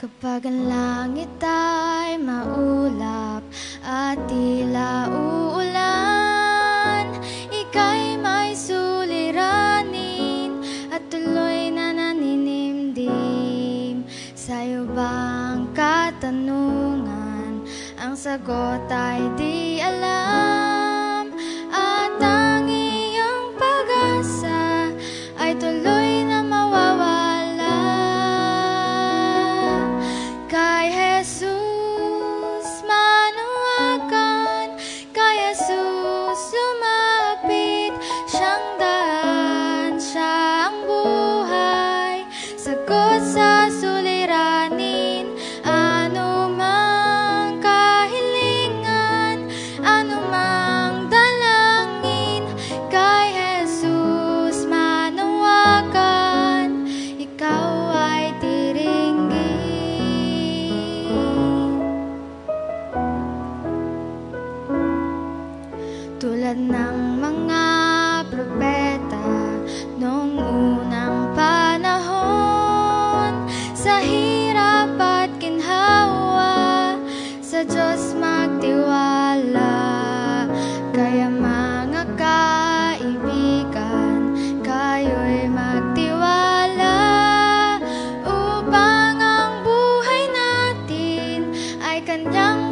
Kapag ang langit ay maulap at tila uulan Ika'y may suliranin at tuloy na naninimdim Sa'yo bang katanungan? Ang sagot ay di alam. sa Diyos magtiwala Kaya mga kaibigan, kayo'y magtiwala Upang ang buhay natin ay kanyang